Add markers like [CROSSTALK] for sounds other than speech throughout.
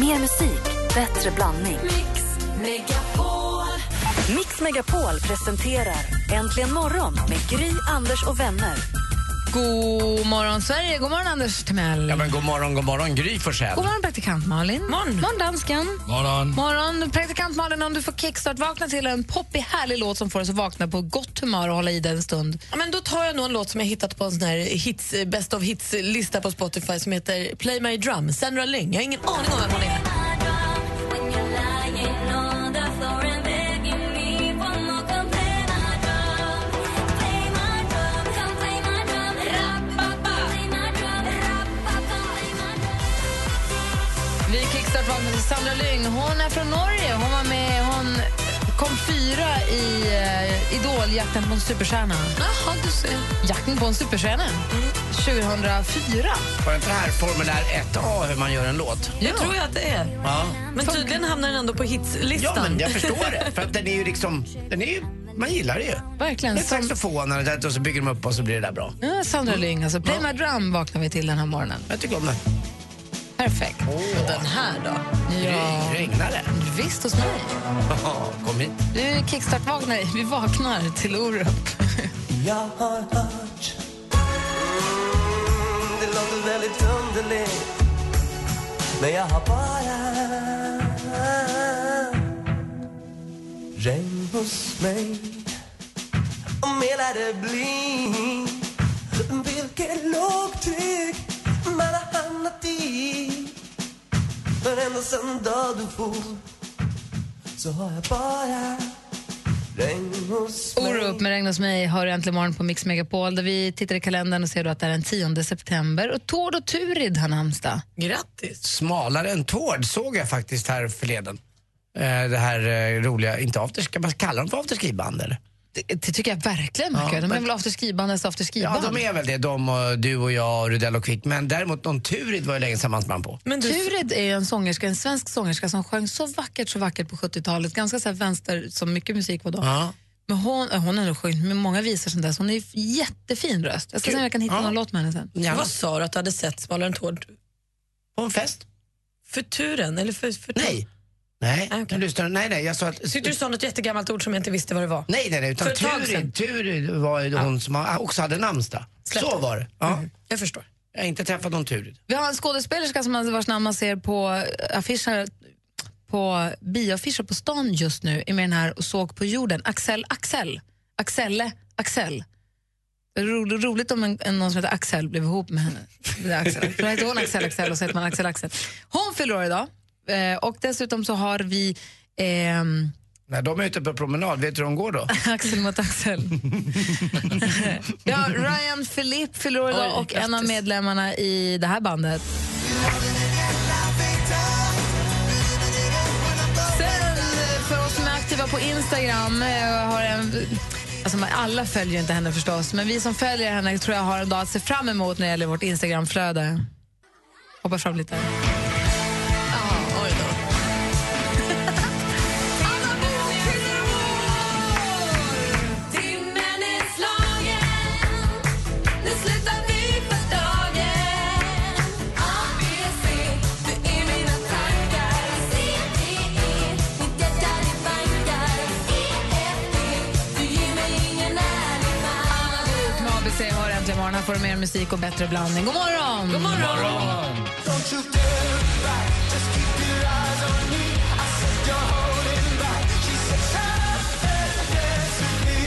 Mer musik, bättre blandning. Mix Megapol. Mix Megapol presenterar Äntligen morgon med Gry, Anders och vänner. God morgon, Sverige. God morgon, Anders Timell. Ja, men god morgon, god morgon, Gry Forssell. God morgon, praktikant Malin. Morgon. morgon dansken. morgon. Morgon, praktikant Malin. Om du får kickstart-vakna till en poppig, härlig låt som får oss att vakna på gott humör och hålla i den en stund. Ja, men då tar jag nog en låt som jag hittat på en sån här hits, best of hits-lista på Spotify som heter Play My Drum, Sandra Lyng. Jag har ingen aning om vem hon är. Vi kickstart-vaknar till Sandra Lyng. Hon är från Norge. Hon var med, hon kom fyra i uh, Idol-jakten på en superstjärna. Jaha, du ser. Jakten på en superstjärna. 2004. Var det inte det här formulär 1A hur man gör en låt? Jag tror jag att det är. Ja. Men tydligen hamnar den ändå på hitslistan. Ja, men jag förstår det. [LAUGHS] För att den är ju liksom, den är ju, man gillar det ju. Verkligen. Det är Som, saxofonen och så bygger de upp och så blir det där bra. ja, Sandra Lyng, alltså Play My Drum vaknar vi till den här morgonen. Jag tycker om det. Perfekt. Och den här då? Ja, Regnar det? visst hos mig. Kom hit. Du kickstart-vaknar, vi vaknar till Orup. Jag har hört mm, Det låter väldigt underligt Men jag har bara Regn hos mig Om hela det blir Vilket lågtryck man har hamnat i ända sen dag du for Så har jag bara Regn hos mig Orup med Regn hos mig har du äntligen morgon på Mix Megapol där vi tittar i kalendern och ser då att det är den 10 september och Tord och Turid har namnsdag. Grattis. Smalare än Tord såg jag faktiskt här förleden. Eh, det här eh, roliga, inte afterski, ska man kalla dem för afterski-band eller? Det, det tycker jag verkligen man Ja. De är men- väl afterski-bandets Ja, afterski-band. de är väl det. De och du och jag och Rudell och Kvick. Men däremot någon Turid var ju länge sedan man sprang på. Men du, Turid är en sångerska, en svensk sångerska som sjöng så vackert, så vackert på 70-talet. Ganska så här vänster, som mycket musik var då. Ja. Men hon, äh, hon har nog sjungit med många visor sen dess. Hon är ju jättefin röst. Jag ska se om jag kan hitta Ja. någon låt med henne sen. Ja. vad sa du att du hade sett Smalare än Tord? På en fest? För turen? Eller för, för Nej. Nej, Ah, jag lyssnar, nej, nej, jag sa att... Tyckte du sa något jättegammalt ord som jag inte visste vad det var? Nej, nej, nej, utan. Turid, Turid var ju hon som också hade namnsdag. Så var det. Ja. Jag förstår. Jag har inte träffat någon Turid. Vi har en skådespelerska som man, vars namn man ser på affischer på bioaffischer på stan just nu är med den här och såg på jorden. Axel Axel. Axelle Axel. Det är ro, roligt om en, en, någon som heter Axel blev ihop med henne. Det är Axel. För då heter hon Axel Axel och så heter man Axel Axel. Hon fyller år idag. Eh, och dessutom så har vi ehm, [LAUGHS] När de är ute på promenad, vet du hur de går då? [LAUGHS] Axel mot Axel. [LAUGHS] ja, Ryan Philippe fyller och en av grattis. medlemmarna i det här bandet. Sen för oss som är aktiva på Instagram eh, har en Alltså, alla följer inte henne förstås, men vi som följer henne tror jag har en dag att se fram emot när det gäller vårt Instagramflöde. Hoppa fram lite. Får du mer musik och bättre blandning. God morgon! God morgon! Don't you dare back, just keep your eyes on me. I said you're holding back. She said, "Shut up, dance with me."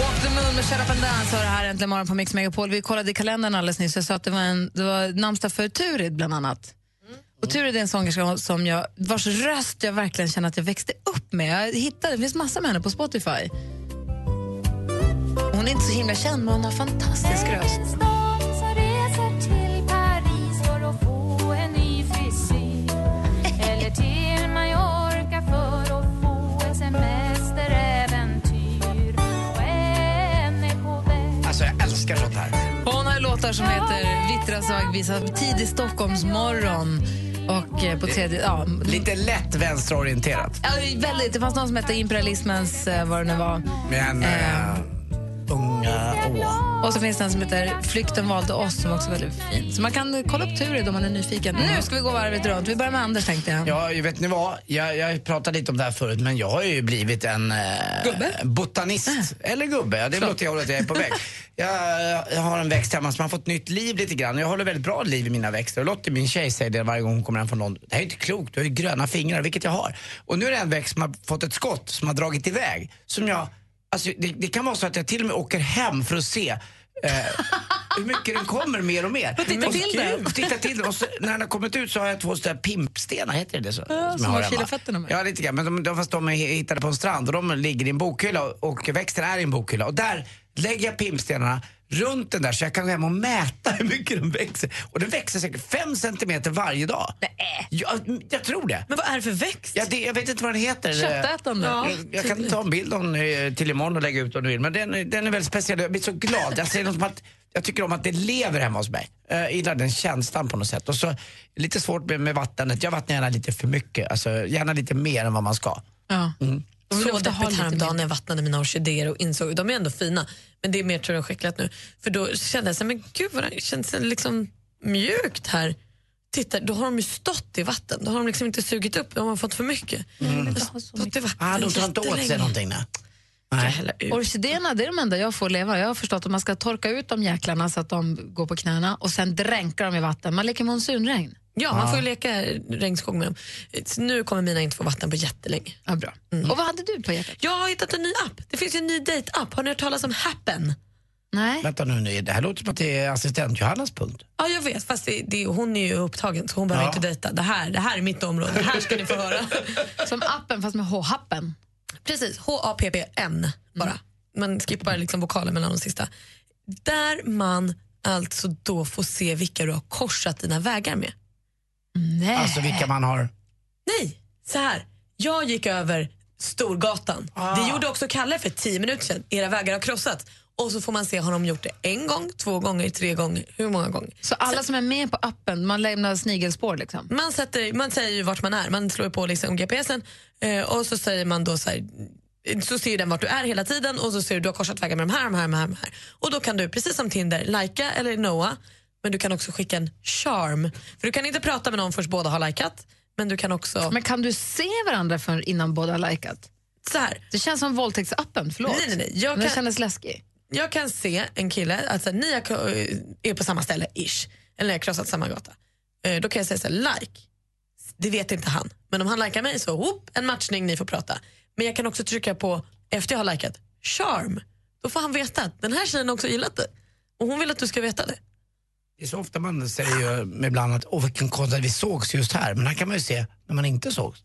Walk the moon med Shut up and dance har det här äntligen morgon på Mix Megapol. Vi kollade i kalendern alldeles nyss och sa att det var, en, det var namnsdag för Turid bland annat. Och Turid är en sångerska som jag, vars röst jag verkligen känner att jag växte upp med. Jag hittade, det finns massor med henne på Spotify. Hon är inte så himla känd men hon har fantastisk röst. [LAUGHS] Alltså jag älskar sånt här. Hon har låtar som heter Vittra svagvisa, Tidig Stockholmsmorgon och eh, på tredje... Ja, Lite lätt vänsterorienterat. ja, väldigt, det fanns någon som hette Imperialismens, eh, vad det nu var. Men... Eh, eh, unga å. Och så finns det en som heter Flykten valde oss som också är väldigt fin. Så man kan kolla upp Turid om man är nyfiken. Nu ska vi gå varvet runt. Vi börjar med Anders tänkte jag. Ja, vet ni vad? Jag, jag pratade lite om det här förut, men jag har ju blivit en eh, Gubbe? botanist. Eller gubbe, ja, det är åt det hållet jag är på väg. [LAUGHS] Jag, jag har en växt hemma som har fått nytt liv lite grann. Jag håller väldigt bra liv i mina växter. Och Lottie, min tjej, säger det varje gång hon kommer hem från London. Det här är inte klokt, du har ju gröna fingrar, vilket jag har. Och nu är det en växt som har fått ett skott som har dragit iväg. Som jag, alltså, det, det kan vara så att jag till och med åker hem för att se eh, [LAUGHS] hur mycket den kommer mer och mer. titta Och till den. Titta till den. Och så, när den har kommit ut så har jag två sådana pimpstenar, heter det? Så, Ja, som man hemma. kilar fötterna med. Ja, lite grann. Men de, de, fast de är hittade på en strand och de ligger i en bokhylla och, och växten är i en bokhylla. Och där lägger jag pimpstenarna runt den där så jag kan gå hem och mäta hur mycket den växer. Och den växer säkert fem centimeter varje dag. Nej. Jag, jag tror det. Men vad är det för växt? Ja, det, jag vet inte vad den heter. Köttätande. Jag, jag kan ta en bild om, eh, till imorgon och lägga ut om du vill. Men den, den är väldigt speciell. Jag blir så glad. Jag, säger något som att, jag tycker om att det lever hemma hos mig. Jag gillar den känslan på något sätt. Och så lite svårt med, med vattnet. Jag vattnar gärna lite för mycket. Alltså, gärna lite mer än vad man ska. Ja. Vill Så deppigt häromdagen när jag vattnade mina orkidéer och insåg de är ändå fina, men det är mer tror jag skickligt nu. För då kände jag så här, men gud vad det känns liksom mjukt här. Titta, då har de ju stått i vatten. Då har de liksom inte sugit upp, de har fått för mycket. Mm. Stått i vatten Ah, de tar inte åt sig någonting. Nej. Orkidéerna det är de enda jag får leva. Jag har förstått att man ska torka ut de jäklarna så att de går på knäna och sen dränka dem i vatten. Man leker monsunregn. Ja, man får ju leka regnskog med dem. Nu kommer mina inte få vatten på jättelänge. Ja, bra. Och vad hade du på hjärtat? Jag har hittat en ny app. Det finns ju en ny date-app. Har ni hört talas om Happen? Nej. Vänta nu, nu, det här låter som att det är assistent Johannas punkt. Ja, jag vet. Fast det, det, hon är ju upptagen så hon behöver Ja. inte dejta. Det här, det här är mitt område. Det här ska ni få höra. [LAUGHS] Som appen fast med H-happen. Precis, H-A-P-P-N bara. Man skippar liksom vokalen mellan de sista. Där man alltså då får se vilka du har korsat dina vägar med. Nej. Alltså vilka man har... Nej, så här. Jag gick över Storgatan. Ah. Det gjorde också Kalle för tio minuter sedan. Era vägar har krossats. Och så får man se, har de gjort det en gång, två gånger, tre gånger, hur många gånger? Så alla som är med på appen, man lämnar snigelspår liksom? Man, sätter, man säger ju vart man är, man slår på liksom GPSen eh, och så säger man då så här, så ser ju den vart du är hela tiden och så ser du du har korsat vägar med de här, de här, de här, de här. Och då kan du, precis som Tinder, lajka eller noa, men du kan också skicka en charm. För du kan inte prata med någon först båda har likat, men du kan också... Men kan du se varandra för innan båda har likat? så här, Det känns som våldtäktsappen, förlåt. Nej, nej, nej. Jag Men det kan- kändes läskigt. jag kan se en kille, alltså ni är- är på samma ställe, ish, eller ni har krossat samma gata. Eh, Då kan jag säga så här, like. Det vet inte han. Men om han likar mig så, whoop, en matchning, ni får prata. Men jag kan också trycka på, efter jag har likat, charm. Då får han veta att den här tjejen har också gillat det. Och hon vill att du ska veta det. Det är så ofta man säger ju ibland att åh vilken konstigt att vi sågs just här. Men här kan man ju se när man inte sågs.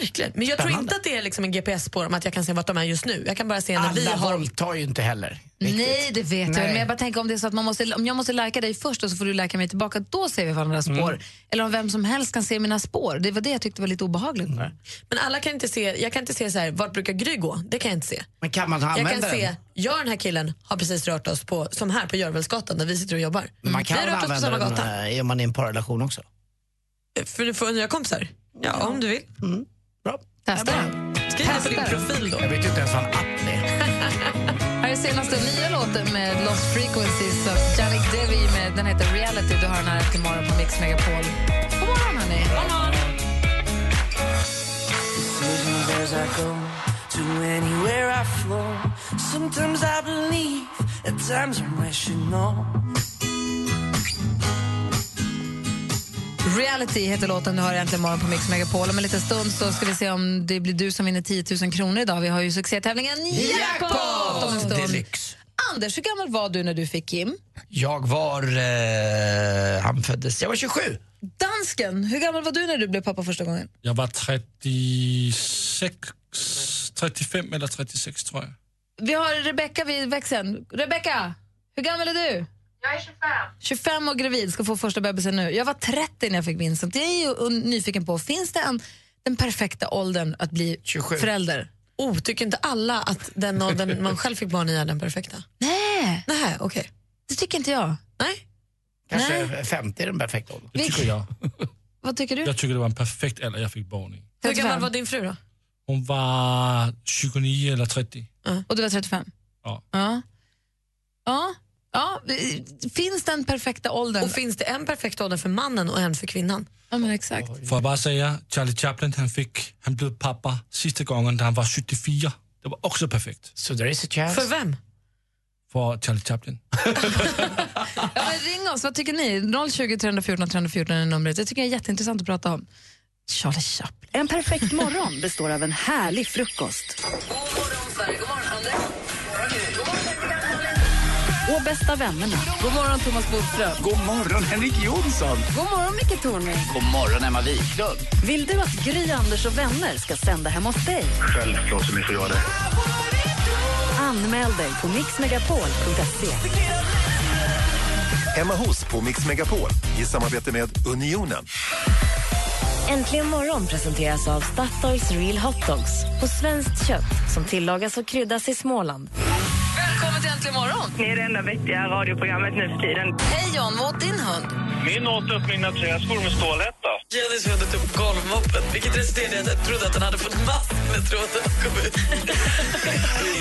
Verkligen. Men jag tror Spännande. inte att det är liksom en GPS på dem, att jag kan se vart de är just nu. Jag kan bara se när vi Alla har... våldtar ju inte heller. riktigt. Nej, det vet jag. Nej. Men jag bara tänker om det är så att man måste, om jag måste lajka dig först och så får du lajka mig tillbaka, då ser vi varandras Mm. spår. Eller om vem som helst kan se mina spår. Det var det jag tyckte var lite obehagligt. Men alla kan inte se, jag kan inte se så här, vart brukar Gry gå? Det kan jag inte se. Men kan man Jag använda kan se, den? jag och den här killen har precis rört oss på, som här på Görvelsgatan där vi sitter och jobbar. Men man kan vi har rört oss på samma den gata. eh, om man är i en parrelation också. För få nya kompisar? Ja, om du vill. Bra. Testa. Skriv det på din profil då. Jag vet ju inte ens vad en app är. Här är senaste nya låten med Lost Frequencies av Janik Devi. Med, den heter Reality. Du har den här efter morgon på Mix Megapol. God morgon, hörni. to anywhere I flow. Sometimes I believe, at times I'm rational. Reality heter låten du har äntligen morgon på Mix Megapol. Om en liten stund så ska vi se om det blir du som vinner 10 000 kronor idag. Vi har ju succétävlingen Jackpot om en stund. Deluxe. Anders, hur gammal var du när du fick Kim? Jag var... Eh, han föddes... Jag var 27. Dansken, hur gammal var du när du blev pappa första gången? Jag var 36, 35 eller 36 tror jag. Vi har Rebecka vid växeln. Rebecka, hur gammal är du? Jag är 25. 25 och gravid, ska få första bebisen nu. Jag var 30 när jag fick Vincent. Jag är nyfiken på, finns det en, den perfekta åldern att bli 27. förälder? Oh, tycker inte alla att den åldern [LAUGHS] man själv fick barn i är den perfekta? Nej, Nej, okej. det tycker inte jag. Nej. Kanske 50 är den perfekta åldern. Det tycker jag. Vad tycker du? Jag tycker det var en perfekt ålder jag fick barn i. Hur 35. gammal var din fru då? Hon var 29 eller 30. Och du var 35? Ja. ja. Ja. Ja. Finns den perfekta åldern? Och finns det en perfekt ålder för mannen och en för kvinnan? Ja, men exakt. Får jag bara säga, Charlie Chaplin han, fick, han blev pappa sista gången när han var 74. Det var också perfekt. So there is a chance. För vem? För Charlie Chaplin. [LAUGHS] Ja, men ring oss, vad tycker ni? 020 314 314 är numret. Det tycker jag är jätteintressant att prata om. Charlie Chaplin. En perfekt morgon består av en härlig frukost. Och bästa vännerna. God morgon Thomas Bodström. God morgon Henrik Jonsson. God morgon Micke Tornving. God morgon Emma Wiklund. Vill du att Gry, Anders och vänner ska sända hemma hos dig? Självklart som ni får göra det. Anmäl dig på mixmegapol.se. Hemma hos på Mix Megapol i samarbete med Unionen. Äntligen morgon presenteras av Statoils Real Hot Dogs på svenskt kött som tillagas och kryddas i Småland. Välkommen till Äntligen morgon. Ni är det enda vettiga radioprogrammet nu för tiden. Hej John, vad åt din hund? Min åt upp mina träskor med stålhätta. Jennys hund tog upp golvmoppen, vilket resulterade i att jag trodde att den hade fått mask när tråden kom ut.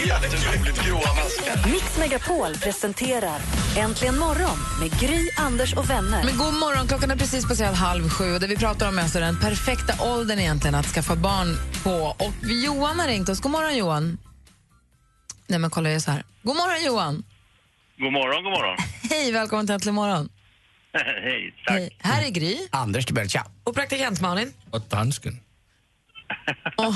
Jätteroligt gråa maskar. Mix Megapol presenterar Äntligen morgon med Gry, Anders och vänner. Men god morgon, klockan är precis passerat halv sju och det vi pratar om är alltså den perfekta åldern egentligen att skaffa barn på. Och Johan har ringt oss. God morgon Johan. Nej men kolla jag så här. God morgon Johan. God morgon, god morgon. [LAUGHS] Hej, välkommen till Äntligen morgon. [LAUGHS] Hej, tack. Hej. Här är Gry. Anders Timell, tja. Och praktikant Malin. Och dansken. [LAUGHS] Och,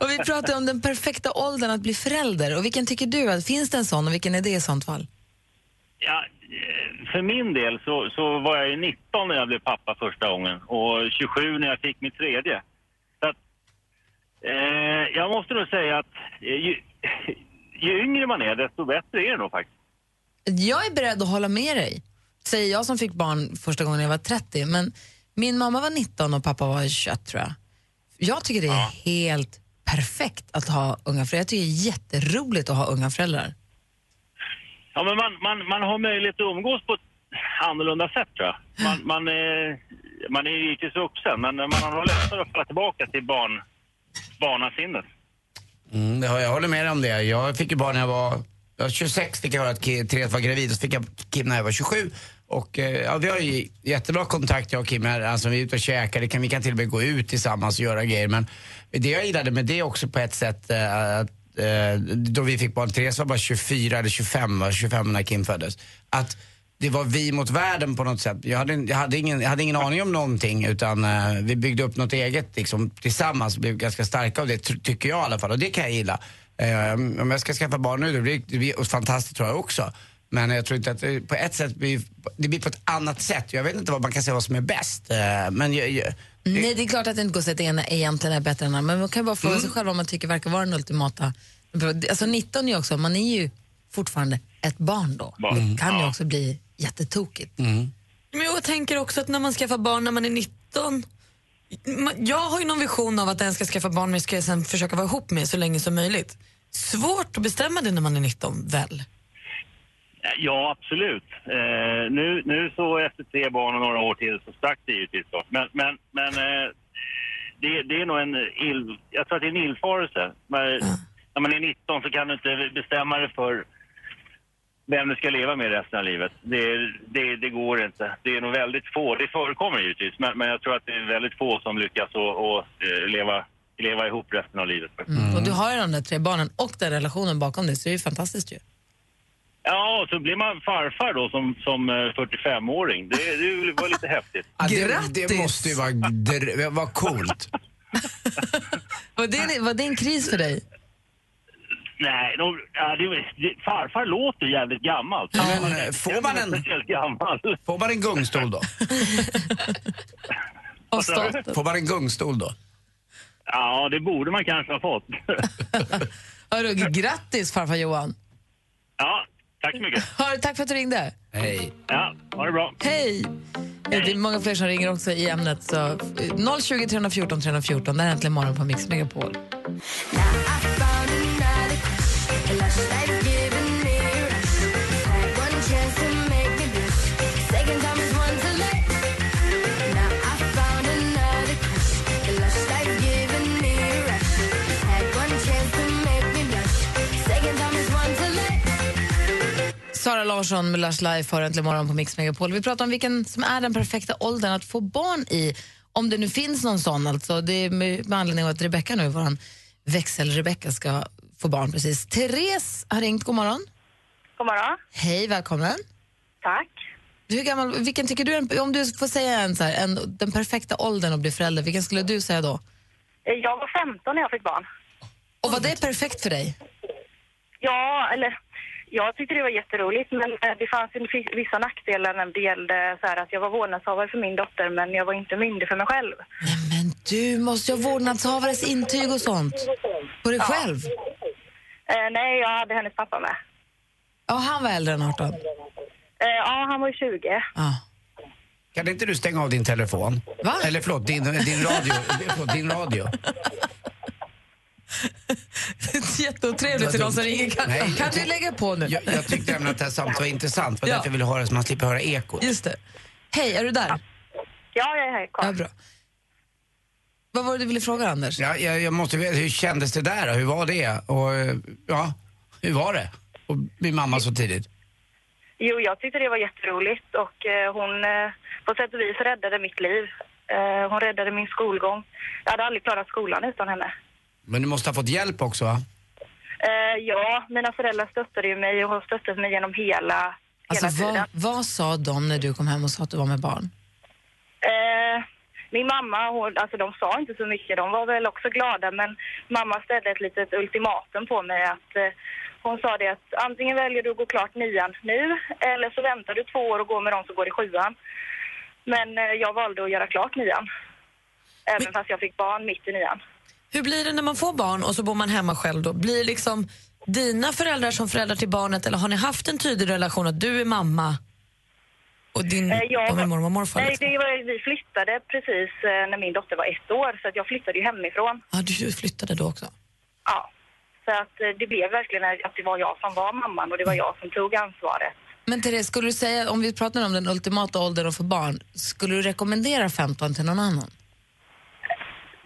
och vi pratar om den perfekta åldern att bli förälder. Och vilken tycker du? att Finns det en sån och vilken är det i sånt fall? Ja, eh, för min del så, så var jag ju 19 när jag blev pappa första gången och 27 när jag fick mitt tredje. Så att, eh, jag måste nog säga att eh, ju, ju yngre man är desto bättre är det nog faktiskt. Jag är beredd att hålla med dig, säger jag som fick barn första gången jag var 30. Men min mamma var 19 och pappa var 21 tror jag. Jag tycker det är helt perfekt att ha unga föräldrar. Jag tycker det är jätteroligt att ha unga föräldrar. Ja, men man, man, man har möjlighet att umgås på ett annorlunda sätt tror jag. Man, man, är, man är ju givetvis vuxen men man har lättare att falla tillbaka till barn, barnasinnet. Mm, jag håller med dig om det. Jag fick ju barn när jag var, jag var 26, fick jag höra att Therese var gravid och så fick jag Kim när jag var 27. Och eh, ja, vi har ju jättebra kontakt jag och Kim. här. Alltså, vi är ute och käkar, det kan, vi kan till och med gå ut tillsammans och göra grejer. Men det jag gillade med det också på ett sätt, eh, att, eh, då vi fick barn, Therese var bara 24 eller 25, var 25 när Kim föddes. Att det var vi mot världen på något sätt. Jag hade, jag hade, ingen, jag hade ingen aning om någonting utan eh, vi byggde upp något eget liksom, tillsammans och blev ganska starka av det, ty- tycker jag i alla fall. Och det kan jag gilla. Eh, om jag ska skaffa barn nu, det blir, det blir fantastiskt tror jag också. Men jag tror inte att det på ett sätt blir, det blir på ett annat sätt. Jag vet inte vad man kan säga vad som är bäst. Eh, men jag, jag, Nej, det är klart att det inte går att säga att det ena egentligen är bättre än andra. Men man kan ju bara fråga sig själv vad man tycker verkar vara den ultimata. Alltså 19 är ju också, man är ju fortfarande ett barn då. Det kan ju också bli jättetokigt. Men jag tänker också att när man skaffar barn när man är 19 ma- jag har ju någon vision av att den ska skaffa barn men ska jag sen försöka vara ihop med så länge som möjligt. Svårt att bestämma det när man är 19, väl? Ja, absolut. Eh, nu, nu så efter tre barn och några år till så stack det givetvis då. Men, men, men eh, det, det är nog en ill, jag tror att det är en illfarelse. Men, När man är 19 så kan du inte bestämma dig för vem du ska leva med resten av livet. Det, det, det går inte. Det är nog väldigt få, det förekommer givetvis, men, men jag tror att det är väldigt få som lyckas och eh, leva, leva ihop resten av livet. Mm. Och du har ju de där tre barnen och den relationen bakom dig så det är ju fantastiskt ju. Ja, och så blir man farfar då som, som eh, 45-åring. Det, det var lite häftigt. Ja, det, det måste ju vara, vara coolt. [LAUGHS] Var det, var det en kris för dig? Nej, de, ja, det, det, farfar låter jävligt gammalt. Men eh, får man en, gammal. får man en gungstol då? [LAUGHS] Får man en gungstol då? Ja, det borde man kanske ha fått. [LAUGHS] Hörru, grattis farfar Johan. ja, tack så mycket. [LAUGHS] Hör, tack för att du ringde. Hej. Ja, ha det bra. Hej! Ja, det är många fler som ringer också i ämnet. Så, eh, 020 314 314, där är äntligen morgon på Mix Megapol. Sara Larsson med Lars Life har äntligen morgon på Mix Megapol. Vi pratar om vilken som är den perfekta åldern att få barn i, om det nu finns någon sån. Alltså. Det är med, anledning av att Rebecka nu, vår växel-Rebecka, ska få barn precis. Therese har ringt, god morgon. God morgon. Hej, välkommen. Tack. Hur gammal, vilken tycker du, om du får säga en, så här, en, den perfekta åldern att bli förälder, vilken skulle du säga då? Eh, Jag var 15 när jag fick barn. Och var det perfekt för dig? Ja, eller jag tyckte det var jätteroligt men eh, det fanns vissa nackdelar när det gällde så här att jag var vårdnadshavare för min dotter men jag var inte myndig för mig själv. Men du måste ju ha vårdnadshavares intyg och sånt. På dig själv? Eh, nej, jag hade hennes pappa med. Ja, han var äldre än 18. Eh, ja, han var ju 20. Kan inte du stänga av din telefon? Va? Eller förlåt, din, din radio. [LAUGHS] förlåt, din radio. Jätteotrevligt till de som ringer. Kan, Nej, kan du lägga på nu? Jag, jag tyckte nämligen att det här samtalet var intressant. Det var Ja. därför jag ville höra så man slipper höra ekot. Just det. Hej, är du där? Ja, jag är här kvar. Ja, bra. Vad var det du ville fråga, Anders? Ja, jag, jag måste veta, hur kändes det där? Hur var det? Och eh, ja, hur var det? Att bli mamma så tidigt? Jo, jag tyckte det var jätteroligt och eh, hon eh, på sätt och vis räddade mitt liv. Eh, hon räddade min skolgång. Jag hade aldrig klarat skolan utan henne. Men du måste ha fått hjälp också va? Eh, ja, mina föräldrar stöttade ju mig och har stöttat mig genom hela, hela Alltså, tiden. vad, vad sa de när du kom hem och sa att du var med barn? Min mamma, hon, alltså de sa inte så mycket. De var väl också glada, men mamma ställde ett litet ultimatum på mig att eh, hon sa det att antingen väljer du att gå klart nian nu eller så väntar du två år och går med de som går i sjuan. Men eh, jag valde att göra klart nian. Även fast jag fick barn mitt i nian. Hur blir det när man får barn och så bor man hemma själv då? Blir liksom dina föräldrar som föräldrar till barnet eller har ni haft en tydlig relation att du är mamma och din Eh, jag- och min mormor och morfar? Nej, Liksom? det var, vi flyttade precis eh, när min dotter var ett år, så att jag flyttade ju hemifrån. Ja, du flyttade då också? Ja. Så att eh, det blev verkligen att det var jag som var mamman och det var jag som tog ansvaret. Men Therese, skulle du säga, om vi pratar om den ultimata åldern få barn, skulle du rekommendera 15 till någon annan?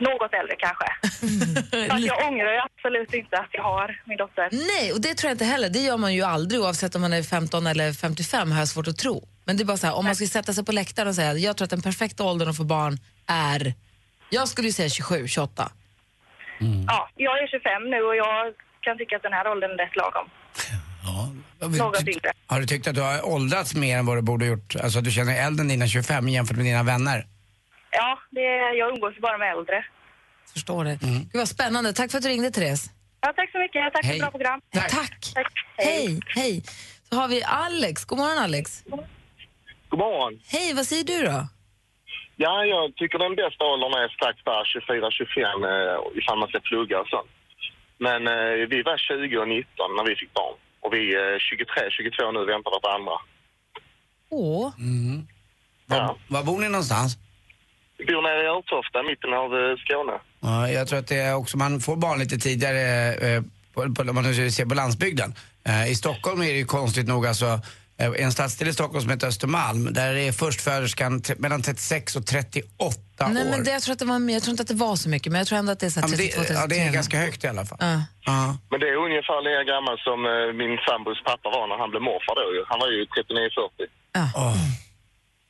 Något äldre kanske. [LAUGHS] Fast jag ångrar ju absolut inte att jag har min dotter. Nej, och det tror jag inte heller. Det gör man ju aldrig oavsett om man är 15 eller 55 har jag svårt att tro. Men det är bara så här, om man ska sätta sig på läktaren och säga jag tror att den perfekta åldern att få barn är, jag skulle ju säga 27, 28. Ja, jag är 25 nu och jag kan tycka att den här åldern är rätt lagom. Något yngre. Har du tyckt att du har åldrats mer än vad du borde ha gjort? Alltså att du känner än dina 25 jämfört med dina vänner? Ja, det, jag umgås bara med äldre. Förstår det. Gud vad spännande. Tack för att du ringde Therese. Ja, tack så mycket. Tack för Hej. ett bra program. Tack. Hej, hej. Så har vi Alex. God morgon Alex. God morgon. Hej, vad säger du då? Ja, jag tycker den bästa åldern är strax där 24-25 eh, ifall man ska plugga och sånt. Men eh, vi var 20 och 19 när vi fick barn. Och vi är 23-22 nu väntar på andra. Åh. Mm. Var, var bor ni någonstans? Vi bor nere i Örtofta, mitten av eh, Skåne. Ja, jag tror att det är också, man får barn lite tidigare eh, på, på, om man nu ser på landsbygden. Eh, I Stockholm är det ju konstigt nog alltså, eh, en stadsdel i Stockholm som heter Östermalm, där är förstföderskan mellan 36 och 38 Nej, år. men det, jag, tror att det var, jag tror inte att det var så mycket, men jag tror ändå att det är så här ja, men 32, det, ja, det 33. är ganska högt i alla fall. Ja. Ja. Men det är ungefär lika gammal som eh, min sambos pappa var när han blev morfar då. Han var ju 39-40.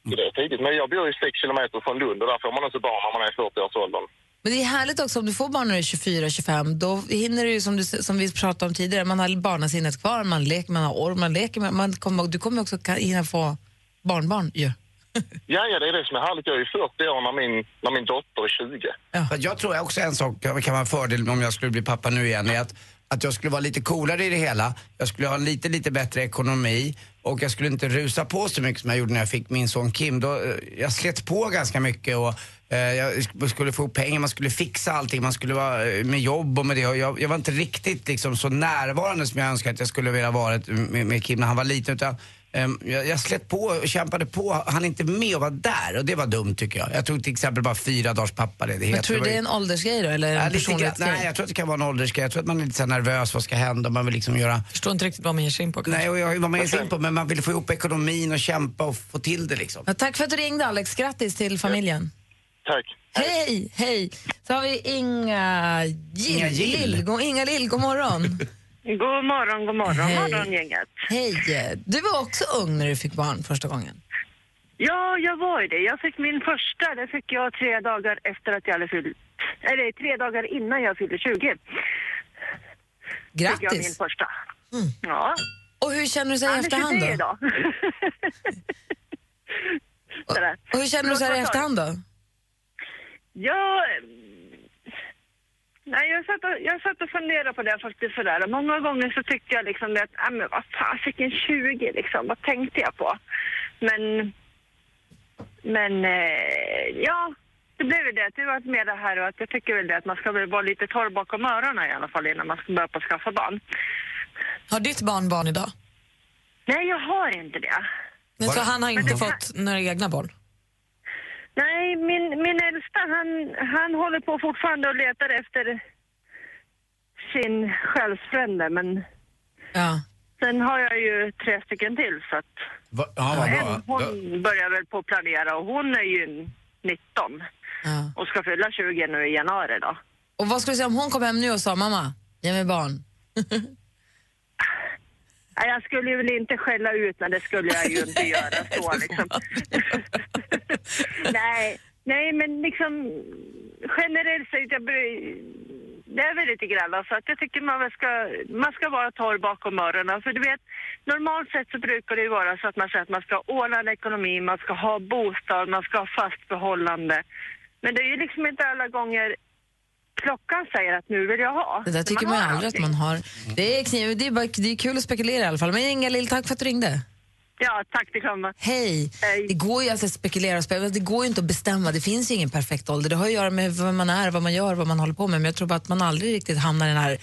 Så det är tidigt. Men jag bor ju 6 kilometer från Lund och där får man också barn när man är i 40-årsåldern. Men det är härligt också om du får barn när du är 24-25, då hinner du som, du, som vi pratade om tidigare, man har barnasinnet kvar, man leker, man har orm, man leker, med- man kommer, du kommer också hinna få barnbarn ju. [LAUGHS] Ja, ja, det är det som är härligt. Jag är ju 40 år när min, när min dotter är 20. För Jag tror också en sak kan kan vara en fördel om jag skulle bli pappa nu igen är att, att jag skulle vara lite coolare i det hela. Jag skulle ha en lite, lite bättre ekonomi och jag skulle inte rusa på så mycket som jag gjorde när jag fick min son Kim. Då, eh, jag slet på ganska mycket och jag sk- skulle få pengar, man skulle fixa allting, man skulle vara eh, med jobb och med det. Och jag, jag var inte riktigt liksom, så närvarande som jag önskade att jag skulle vilja vara med, med Kim när han var liten. Utan, Ehm, Jag, jag slet på och kämpade på. Han är inte med och var där och det var dumt tycker jag. Jag tog till exempel bara fyra dagars pappaledighet. Men tror du det är en åldersgrej då, eller Ja, en grann, personlighetsgrej? nej, jag tror att det kan vara en åldersgrej. Jag tror att man är lite så nervös, vad ska hända? Man vill liksom göra... Förstår inte riktigt vad man ger sig in på. Nej, och jag, vad man ger sig in på, men man vill få ihop ekonomin och kämpa och få till det liksom. Ja, tack för att du ringde Alex, grattis till familjen. Tack. Hej, hej. Så har vi Inga Gill. Inga Gill. God- Inga Lill, god morgon. [LAUGHS] God morgon, god morgon, Hej. morgongänget. Hej! Du var också ung när du fick barn första gången. Ja, jag var ju det. Jag fick min första, det fick jag tre dagar efter att jag hade fyllt... Eller tre dagar innan jag fyllde 20. Fick jag min Grattis! första. Ja. Och hur känner du så här i efterhand 23 då? idag. [LAUGHS] Sådär. Och hur känner du så här i efterhand då? Ja, nej, jag, satt och, jag satt och funderade på det faktiskt sådär. Och Många gånger så tyckte jag liksom att, äh, men vad fasiken 20 liksom, vad tänkte jag på? Men, men eh, ja, det blev ju det. Det var mer det här och att jag tycker väl det att man ska väl vara lite torr bakom öronen i alla fall innan man ska börja på att skaffa barn. Har ditt barn barn idag? Nej, jag har inte det. Men så han har inte fått några egna barn? Nej, min, min äldsta han, han håller på fortfarande och letar efter sin själsfrände men Ja. sen har jag ju tre stycken till så att Va, ja, vad bra. en, hon börjar väl på att planera och hon är ju 19 ja. och ska fylla 20 nu i januari då. Och vad skulle du säga om hon kom hem nu och sa mamma, ge mig barn? [LAUGHS] Jag skulle ju väl inte skälla ut men det skulle jag ju inte göra så [LAUGHS] liksom. Nej, nej men liksom generellt sett, jag det är väl lite grann så att jag tycker man ska, man ska vara torr bakom öronen. För du vet, normalt sett så brukar det ju vara så att man säger att man ska ha ordnad ekonomi, man ska ha bostad, man ska ha fast förhållande. Men det är ju liksom inte alla gånger klockan säger att nu vill jag ha. Det där tycker man har aldrig att man har. Det är, kniv, det är, bara, det är kul att spekulera i alla fall. Men Inga Lill, tack för att du ringde. Ja, tack detsamma. Hej. Hej. Det går ju alltså att spekulera och. Det går ju inte att bestämma. Det finns ju ingen perfekt ålder. Det har att göra med vem man är, vad man gör, vad man håller på med. Men jag tror bara att man aldrig riktigt hamnar i den här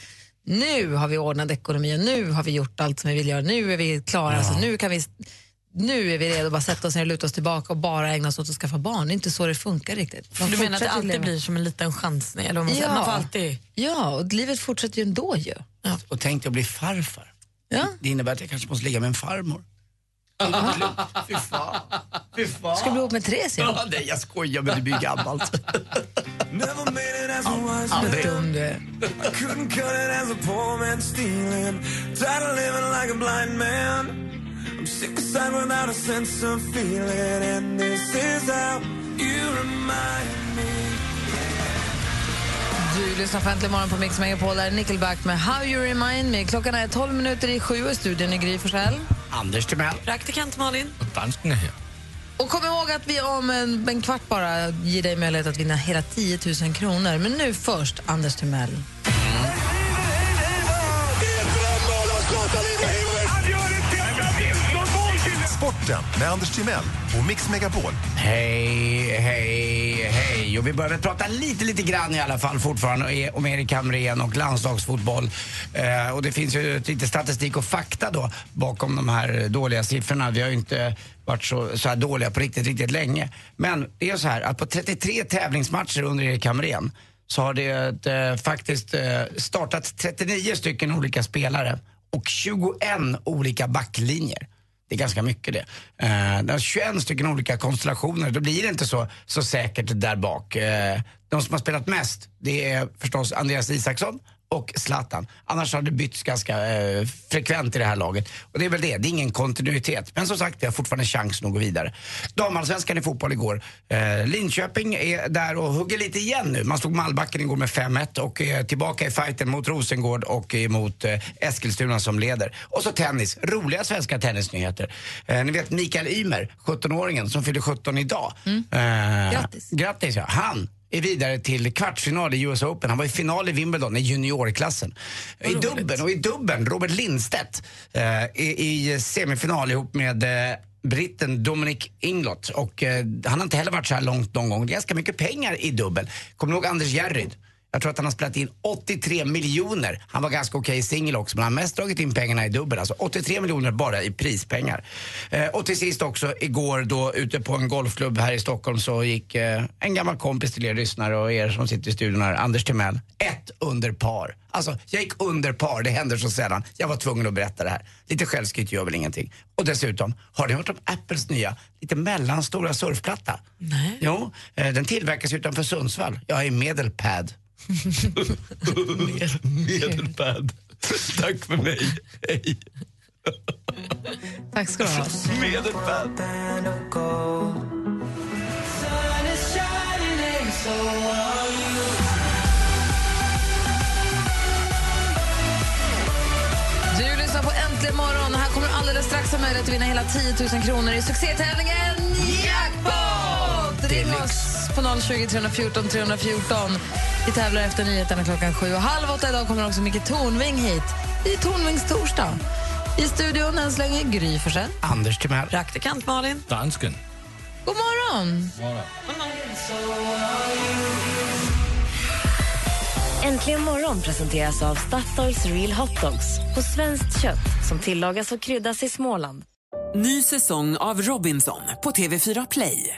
nu har vi ordnat ekonomi och nu har vi gjort allt som vi vill göra. Nu är vi klara. Så nu, kan vi, nu är vi redo att bara sätta oss ner och luta oss tillbaka och bara ägna oss åt att skaffa barn. Det är inte så det funkar riktigt. Man Du menar att det alltid leva. blir som en liten chansning? Eller man, säger. man får alltid... Ja, och livet fortsätter ju ändå ju. Och tänk dig att bli farfar. Ja. Det innebär att jag kanske måste ligga med en farmor. Fy fan. Fy fan. Ska du bli ihop med Therese igen? Ja, nej, jag skojar men det blir gammalt. Never made it as a wise man. Vad dum du är. Lyssnar på Äntligen morgon på Mix Megapol. Där är Nickelback med How You Remind Me. Klockan är 12 minuter i sju och i studion i Gry Forssell. Anders Timell. Praktikant Malin. Och dansken är här. Och kom ihåg att vi om en, en kvart bara ger dig möjlighet att vinna hela 10 000 kronor. Men nu först Anders Timell. Sporten med Anders Timell och Mix Megapol. Hej, hej, hej. Och vi börjar prata lite, lite grann i alla fall fortfarande om Erik Hamrén och landslagsfotboll. Eh, och det finns ju lite statistik och fakta då bakom de här dåliga siffrorna. Vi har ju inte varit så, så här dåliga på riktigt, riktigt länge. Men det är så här att på 33 tävlingsmatcher under Erik Hamrén så har det eh, faktiskt eh, startat 39 stycken olika spelare och 21 olika backlinjer. Det är ganska mycket det. Eh, det är 21 stycken olika konstellationer. Då blir det inte så, så säkert där bak. Eh, de som har spelat mest, det är förstås Andreas Isaksson och Zlatan. Annars har det bytts ganska eh, frekvent i det här laget. Och det är väl det, det är ingen kontinuitet. Men som sagt, det har fortfarande chans att gå vidare. Damallsvenskan i fotboll igår. Eh, Linköping är där och hugger lite igen nu. Man slog Malbacken igår med 5-1 och är tillbaka i fighten mot Rosengård och mot eh, Eskilstuna som leder. Och så tennis, roliga svenska tennisnyheter. Eh, ni vet Mikael Ymer, 17-åringen som fyller 17 idag. Eh, Grattis. Grattis ja. Han är vidare till kvartsfinal i US Open. Han var i final i Wimbledon i juniorklassen. I dubben och i dubben, Robert Lindstedt eh, i, i semifinal ihop med eh, britten Dominic Inglot. Och eh, han har inte heller varit så här långt någon gång. Det är ganska mycket pengar i dubbel. Kommer du ihåg Anders Järryd? Jag tror att han har spelat in 83 miljoner. Han var ganska okej i singel också, men han har mest dragit in pengarna i dubbel. Alltså 83 miljoner bara i prispengar. Eh, och till sist också, igår då ute på en golfklubb här i Stockholm så gick eh, en gammal kompis till er lyssnare och er som sitter i studion här, Anders Timell, ett under par. Alltså, jag gick under par, det händer så sällan. Jag var tvungen att berätta det här. Lite självskryt gör väl ingenting. Och dessutom, har ni hört om Apples nya, lite mellanstora surfplatta? Nej. Jo, eh, den tillverkas utanför Sundsvall. Jag är Medelpad. Medelpad. Tack för mig. Hej. Tack ska du ha. Med ett band. Du lyssnar på Äntligen morgon här kommer du alldeles strax ha möjlighet att vinna hela 10 000 kronor i succétävlingen! Ring oss på 020 314 314. Vi tävlar efter nyheterna klockan sju och halv åtta. Idag kommer också Micke Tornving hit. Det är Tornvings torsdag. I studion än så länge Gry Forssell. Anders Timell. Praktikant Malin. Dansken. God morgon! Äntligen morgon presenteras av Statoils Real Hot Dogs på svenskt kött som tillagas och kryddas i Småland. Ny säsong av Robinson på TV4 Play.